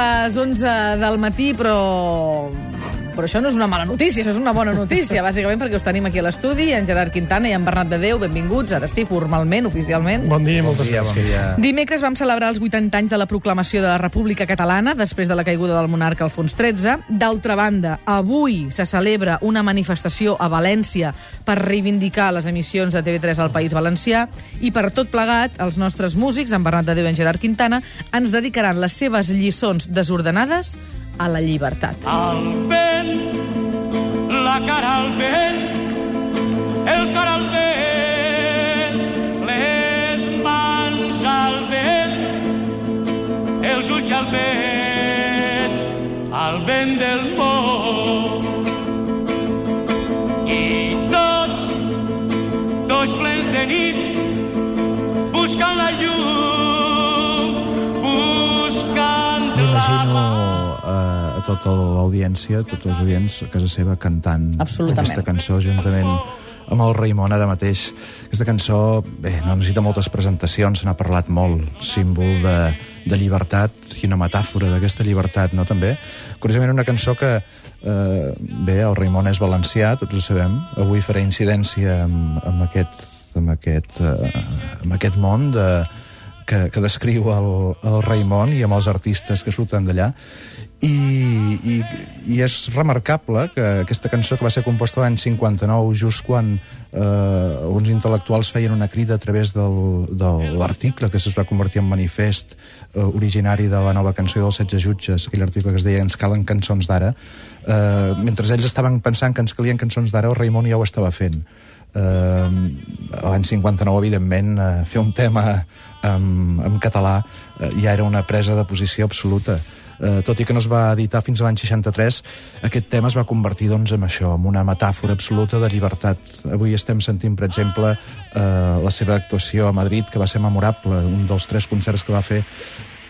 7 minuts per les 11 del matí, però però això no és una mala notícia, això és una bona notícia, bàsicament perquè us tenim aquí a l'estudi, en Gerard Quintana i en Bernat de Déu, benvinguts, ara sí, formalment, oficialment. Bon dia i moltes dia, bon gràcies. dia. Dimecres vam celebrar els 80 anys de la proclamació de la República Catalana després de la caiguda del monarca Alfons XIII. D'altra banda, avui se celebra una manifestació a València per reivindicar les emissions de TV3 al País Valencià i per tot plegat, els nostres músics, en Bernat de Déu i en Gerard Quintana, ens dedicaran les seves lliçons desordenades a la llibertat. al vent, la cara al vent, el cor al vent, les mans al vent, els ulls al vent, al vent del món. Tota l'audiència, tots els oients, a casa seva cantant aquesta cançó juntament amb el Raimon ara mateix. Aquesta cançó, bé, no necessita moltes presentacions, se n'ha parlat molt, símbol de, de llibertat i una metàfora d'aquesta llibertat, no, també? Curiosament, una cançó que, eh, bé, el Raimon és valencià, tots ho sabem, avui farà incidència amb, amb aquest, amb aquest, eh, amb aquest món de, que, que descriu el, el Raimon i amb els artistes que surten d'allà. I, i, I és remarcable que aquesta cançó que va ser composta l'any 59, just quan eh, uns intel·lectuals feien una crida a través del, de l'article que es va convertir en manifest eh, originari de la nova cançó dels 16 jutges, aquell article que es deia Ens calen cançons d'ara, eh, mentre ells estaven pensant que ens calien cançons d'ara, el Raimon ja ho estava fent eh, l'any 59, evidentment, eh, fer un tema en, en català eh, ja era una presa de posició absoluta. Eh, tot i que no es va editar fins a l'any 63, aquest tema es va convertir doncs, en això, en una metàfora absoluta de llibertat. Avui estem sentint, per exemple, eh, la seva actuació a Madrid, que va ser memorable, un dels tres concerts que va fer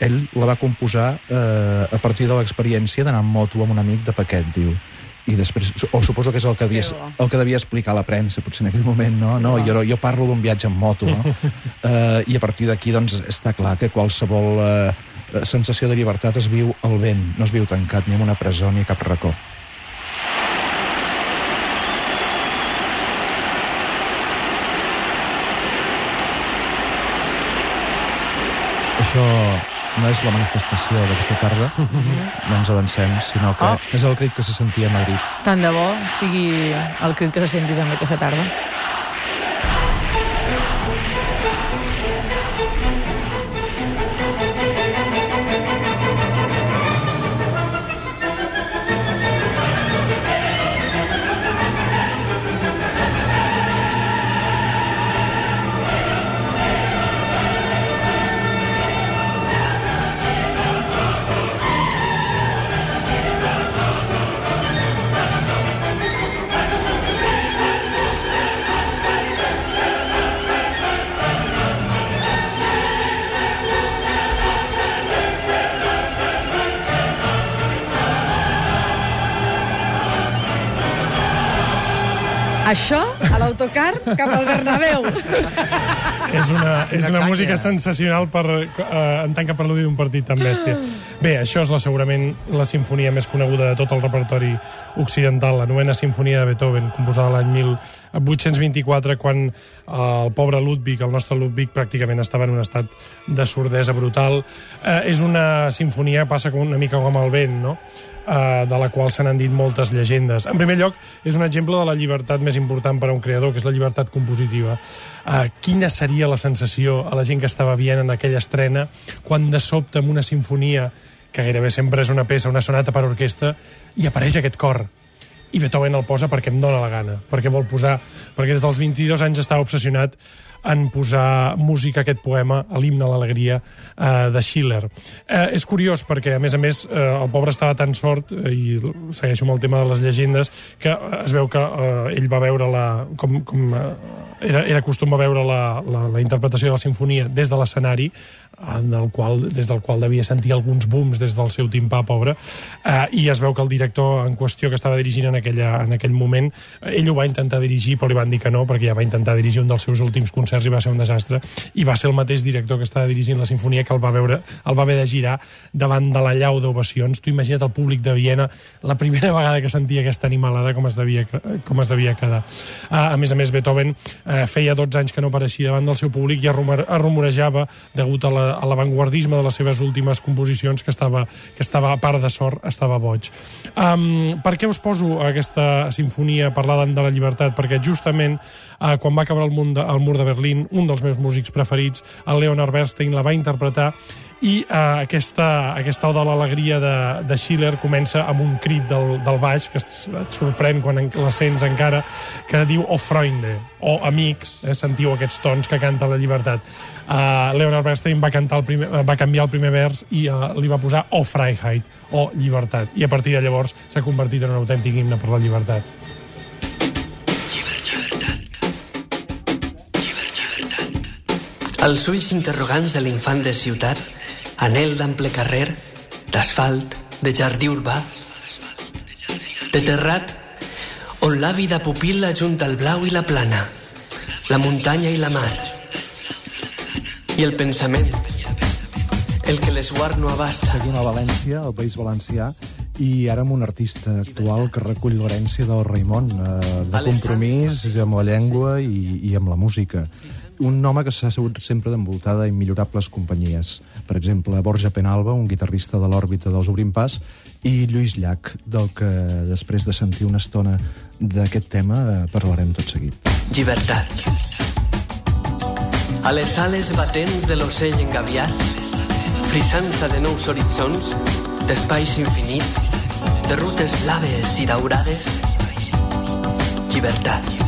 ell la va composar eh, a partir de l'experiència d'anar en moto amb un amic de Paquet, diu i després, o suposo que és el que devia, el que devia explicar a la premsa, potser en aquell moment, no? no jo, jo parlo d'un viatge en moto, no? uh, I a partir d'aquí, doncs, està clar que qualsevol uh, sensació de llibertat es viu al vent, no es viu tancat ni en una presó ni a cap racó. Això no és la manifestació d'aquesta tarda, no ens avancem, sinó que Oh. és el crit que se sentia a Madrid. Tant de bo sigui el crit que se senti també aquesta tarda. Això, a l'autocar, cap al Bernabéu. És una, és una música sensacional per, eh, en tant que preludi d'un partit tan bèstia. Bé, això és la, segurament la sinfonia més coneguda de tot el repertori occidental, la novena sinfonia de Beethoven, composada l'any 1824, quan eh, el pobre Ludwig, el nostre Ludwig, pràcticament estava en un estat de sordesa brutal. Eh, és una sinfonia, passa com una mica com el vent, no? Eh, de la qual se n'han dit moltes llegendes. En primer lloc, és un exemple de la llibertat més important per a un creador, que és la llibertat compositiva. Eh, quina seria la sensació a la gent que estava veient en aquella estrena quan de sobte amb una sinfonia, que gairebé sempre és una peça, una sonata per orquestra, i apareix aquest cor, i Beethoven el posa perquè em dóna la gana, perquè vol posar... Perquè des dels 22 anys estava obsessionat en posar música a aquest poema, a l'himne a l'alegria, eh, de Schiller. Eh, és curiós perquè, a més a més, eh, el pobre estava tan sort, eh, i segueixo amb el tema de les llegendes, que eh, es veu que eh, ell va veure la, com, com eh, era, era costum veure la, la, la interpretació de la sinfonia des de l'escenari, en el qual, des del qual devia sentir alguns booms des del seu timpà, pobre, eh, i es veu que el director en qüestió que estava dirigint en, aquella, en aquell moment, ell ho va intentar dirigir, però li van dir que no, perquè ja va intentar dirigir un dels seus últims concerts i va ser un desastre, i va ser el mateix director que estava dirigint la sinfonia que el va veure, el va haver de girar davant de la llau d'ovacions. Tu imagina't el públic de Viena la primera vegada que sentia aquesta animalada com es devia, com es devia quedar. Uh, a més a més, Beethoven uh, feia 12 anys que no apareixia davant del seu públic i es rumor, es rumorejava, degut a la l'avantguardisme de les seves últimes composicions, que estava, que estava a part de sort, estava boig. Um, per què us poso aquesta sinfonia parlant de la llibertat? Perquè justament uh, quan va acabar el, món de, el mur de Berlín, un dels meus músics preferits, el Leonard Bernstein, la va interpretar i uh, aquesta, aquesta oda a l'alegria de, de Schiller comença amb un crit del, del baix que et sorprèn quan la sents encara que diu o Freunde o amics, eh, sentiu aquests tons que canta la llibertat. Uh, Leonard Bernstein va, cantar el primer, va canviar el primer vers i uh, li va posar o Freiheit o llibertat i a partir de llavors s'ha convertit en un autèntic himne per la llibertat. Els ulls interrogants de l'infant de ciutat, anel d'ample carrer, d'asfalt, de jardí urbà, de terrat, on l'àvida pupil·la junta el blau i la plana, la muntanya i la mar, i el pensament, el que l'esguard no abasta. Seguim a València, al País Valencià, i ara amb un artista actual que recull l'herència del Raimon, eh, de compromís amb la llengua i, i amb la música. Un home que s'ha assegut sempre d'envoltar d'immillorables companyies. Per exemple, Borja Penalba, un guitarrista de l'òrbita dels Obrim Pas, i Lluís Llach, del que després de sentir una estona d'aquest tema eh, parlarem tot seguit. Llibertat. A les ales batents de l'ocell engaviat, frisança de nous horitzons, d'espais infinits, de rutes blaves i daurades, llibertat.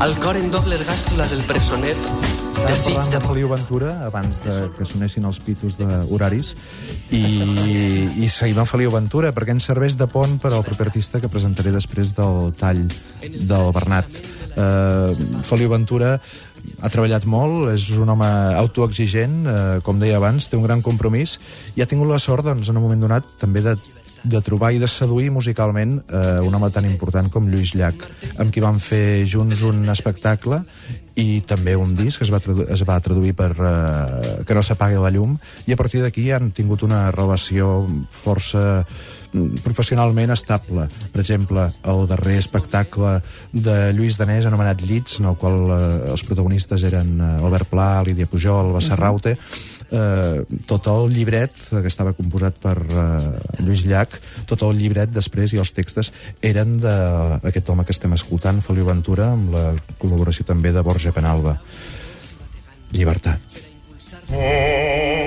Al cor en doble ergàstula del presoner, Estàvem parlant de... de Feliu Ventura abans de que sonessin els pitos d'horaris i, i seguim amb Feliu Ventura perquè ens serveix de pont per al proper artista que presentaré després del tall del Bernat. Uh, Feliu Ventura ha treballat molt, és un home autoexigent, eh, com deia abans, té un gran compromís i ha tingut la sort, doncs, en un moment donat, també de de trobar i de seduir musicalment eh, un home tan important com Lluís Llach, amb qui van fer junts un espectacle i també un disc que es va, es va traduir per eh, Que no s'apagui la llum i a partir d'aquí han tingut una relació força mm, professionalment estable. Per exemple, el darrer espectacle de Lluís Danés anomenat Llits, en el qual eh, els protagonistes eren eh, Albert Pla, Lídia Pujol, Bassa Raute, eh, tot el llibret que estava composat per eh, Lluís Llach, tot el llibret després i els textos eren d'aquest home que estem escoltant, Feliu Ventura, amb la col·laboració també de Borja Penalba. Llibertat. Bé,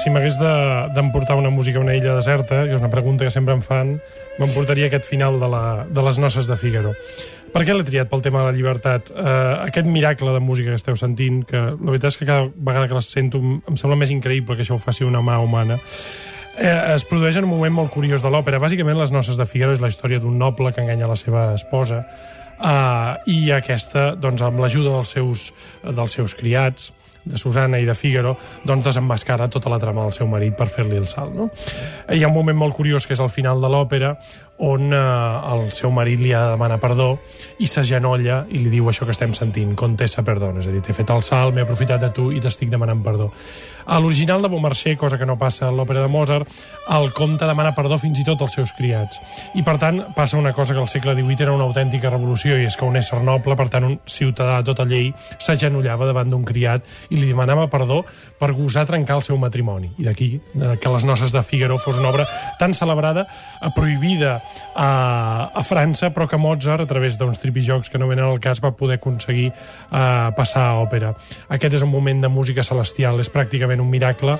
si m'hagués de- d'emportar una música a una illa deserta, que és una pregunta que sempre em fan, m'emportaria aquest final de, la, de les noces de Figaro. Per què l'he triat pel tema de la llibertat? Uh, aquest miracle de música que esteu sentint, que la veritat és que cada vegada que la sento em, em sembla més increïble que això ho faci una mà humana, eh, es produeix en un moment molt curiós de l'òpera. Bàsicament, les noces de Figaro és la història d'un noble que enganya la seva esposa uh, i aquesta, doncs, amb l'ajuda dels seus, dels seus criats, de Susana i de Fígaro, doncs desenmascara tota la trama del seu marit per fer-li el salt. No? Hi ha un moment molt curiós que és al final de l'òpera on eh, el seu marit li ha de demanar perdó i s'agenolla i li diu això que estem sentint, contessa perdona, és a dir, t'he fet el salt, m'he aprofitat de tu i t'estic demanant perdó. A l'original de Beaumarchais, cosa que no passa a l'òpera de Mozart, el comte demana perdó fins i tot als seus criats. I, per tant, passa una cosa que al segle XVIII era una autèntica revolució, i és que un ésser noble, per tant, un ciutadà de tota llei, s'agenollava davant d'un criat i li demanava perdó per gosar trencar el seu matrimoni. I d'aquí eh, que les noces de Figaro fos una obra tan celebrada, eh, prohibida a, a França, però que Mozart, a través d'uns tripijocs que no venen al cas, va poder aconseguir eh, passar a òpera. Aquest és un moment de música celestial, és pràcticament un miracle,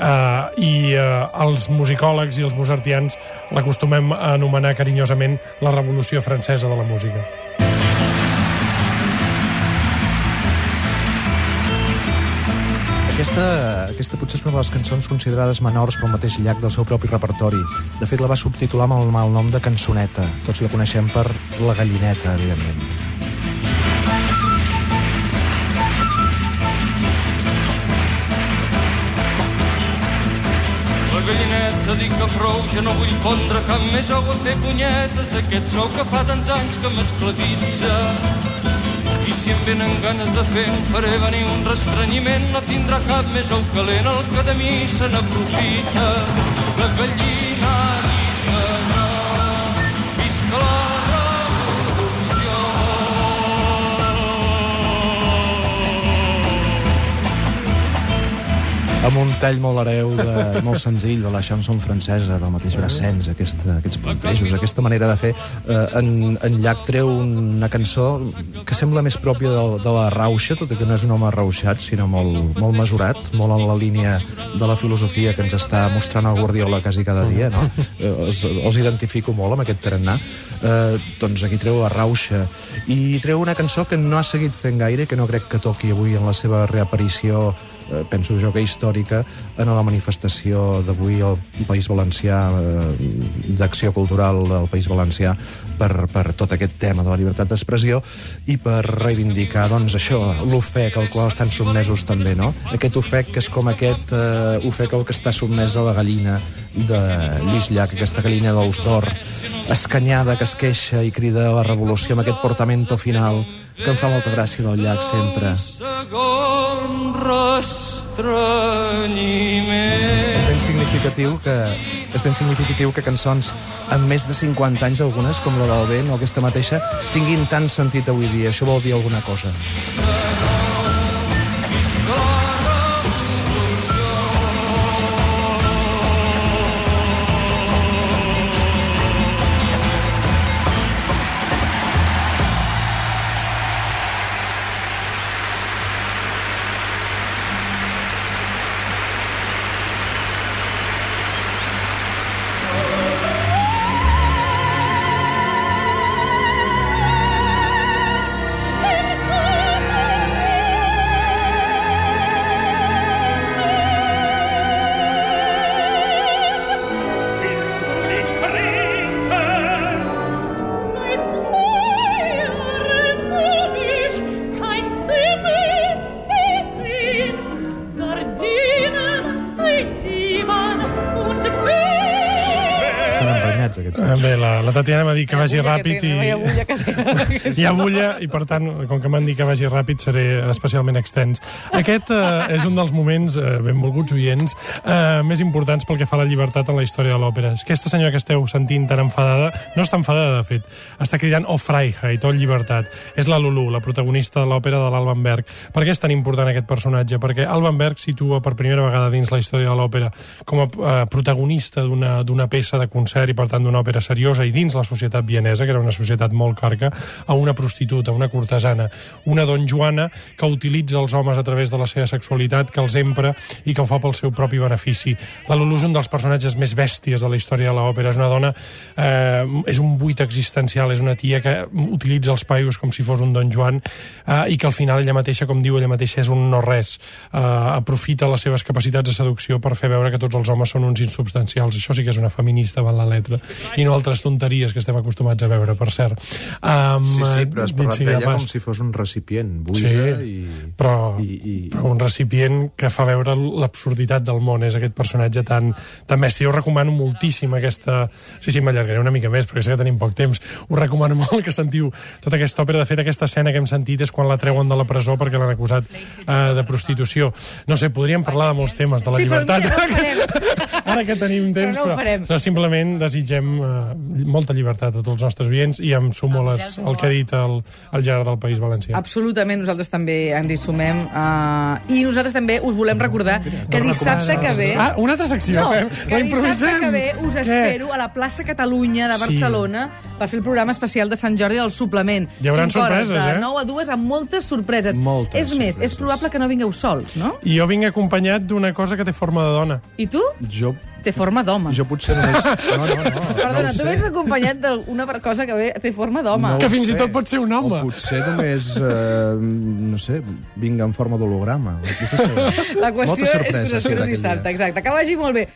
eh, i eh, els musicòlegs i els mozartians l'acostumem a anomenar carinyosament la revolució francesa de la música. Aquesta, aquesta potser és una de les cançons considerades menors pel mateix llac del seu propi repertori. De fet, la va subtitular amb el mal nom de Cançoneta. Tots la coneixem per La Gallineta, evidentment. La gallineta dic que prou, ja no vull pondre cap més ou a fer punyetes, aquest sou que fa tants anys que m'esclavitza. I si em venen ganes de fer, en faré venir un restrenyiment, no tindrà cap més ou calent el que de mi se n'aprofita. La gallina Amb un tall molt hereu, de, molt senzill, de la chanson francesa, del mateix Brassens, aquesta, aquests puntejos, aquesta manera de fer. Eh, en, en Llach treu una cançó que sembla més pròpia de, de la rauxa, tot i que no és un home rauxat, sinó molt, molt mesurat, molt en la línia de la filosofia que ens està mostrant el Guardiola quasi cada dia, no? Eh, els, els identifico molt amb aquest tarannà. Eh, doncs aquí treu la rauxa i treu una cançó que no ha seguit fent gaire, que no crec que toqui avui en la seva reaparició eh, penso jo que històrica en la manifestació d'avui al País Valencià eh, d'acció cultural del País Valencià per, per tot aquest tema de la llibertat d'expressió i per reivindicar doncs això, l'ofec al qual estan sotmesos també, no? Aquest ofec que és com aquest eh, ofec al que està sotmès a la gallina de Lluís Llach, aquesta gallina d'ous d'or escanyada que es queixa i crida a la revolució amb aquest portamento final que em fa molta gràcia del llac sempre. Segon restrenyiment. És ben significatiu que és ben significatiu que cançons amb més de 50 anys algunes, com la del vent o aquesta mateixa, tinguin tant sentit avui dia. Això vol dir alguna cosa. La, Tatiana m'ha dit que vagi ràpid que i... tenen, no? Hi ha agulla que. Hi ha bulla i, per tant, com que m'han dit que vagi ràpid, seré especialment extens. Aquest eh, és un dels moments, eh, benvolguts oients, eh, més importants pel que fa a la llibertat en la història de l'òpera. Aquesta senyora que esteu sentint tan enfadada, no està enfadada, de fet, està cridant «Oh, Freiheit», «Oh, llibertat». És la Lulu, la protagonista de l'òpera de l'Alban Berg. Per què és tan important aquest personatge? Perquè Alban Berg situa per primera vegada dins la història de l'òpera com a eh, protagonista d'una peça de concert i, per tant, d'una òpera seriosa i dins la societat vienesa, que era una societat molt carca, a una prostituta, una cortesana, una don Joana que utilitza els homes a través de la seva sexualitat, que els empra i que ho fa pel seu propi benefici. La Lulu és un dels personatges més bèsties de la història de l'òpera. És una dona, eh, és un buit existencial, és una tia que utilitza els paios com si fos un don Joan eh, i que al final ella mateixa, com diu ella mateixa, és un no res. Eh, aprofita les seves capacitats de seducció per fer veure que tots els homes són uns insubstancials. Això sí que és una feminista, van la letra. i no altres tonteries que estem acostumats a veure, per cert. Um, Sí, sí, però has parlat d'ella agafes- com si fos un recipient Sí, buida i... però, i, i... però un recipient que fa veure l'absurditat del món, és aquest personatge tan, tan bèstia. Jo recomano moltíssim aquesta... Sí, sí, m'allargaré una mica més, perquè sé que tenim poc temps. Us recomano molt que sentiu tota aquesta òpera. De fet, aquesta escena que hem sentit és quan la treuen de la presó perquè l'han acusat eh, de prostitució. No sé, podríem parlar de molts temes de la Sí, però llibertat. mira, no ho farem. Ara que tenim temps, no ho farem. però simplement desitgem eh, molta llibertat a tots els nostres oients i em sumo les, al que ha dit el, el Gerard del País Valencià. Absolutament, nosaltres també ens hi sumem. Uh, I nosaltres també us volem recordar que dissabte que ve... Ah, una altra secció, No, fem. que dissabte que ve us Què? espero a la plaça Catalunya de Sí. Barcelona per fer el programa especial de Sant Jordi del suplement. Hi hores, sorpreses, de eh? 9 a 2 amb moltes sorpreses. Moltes és més, sorpreses. és probable que no vingueu sols, no? I jo vinc acompanyat d'una cosa que té forma de dona. I tu? Jo, Té forma d'home. jo potser només... No, no, no. Perdona, no tu vens acompanyat d'una cosa que ve, té forma d'home. No Que fins i sé. tot pot ser un home. O potser només, eh, no sé, vinga en forma d'holograma. La qüestió és que espero d'aquell dissabte, exacte. Que vagi molt bé.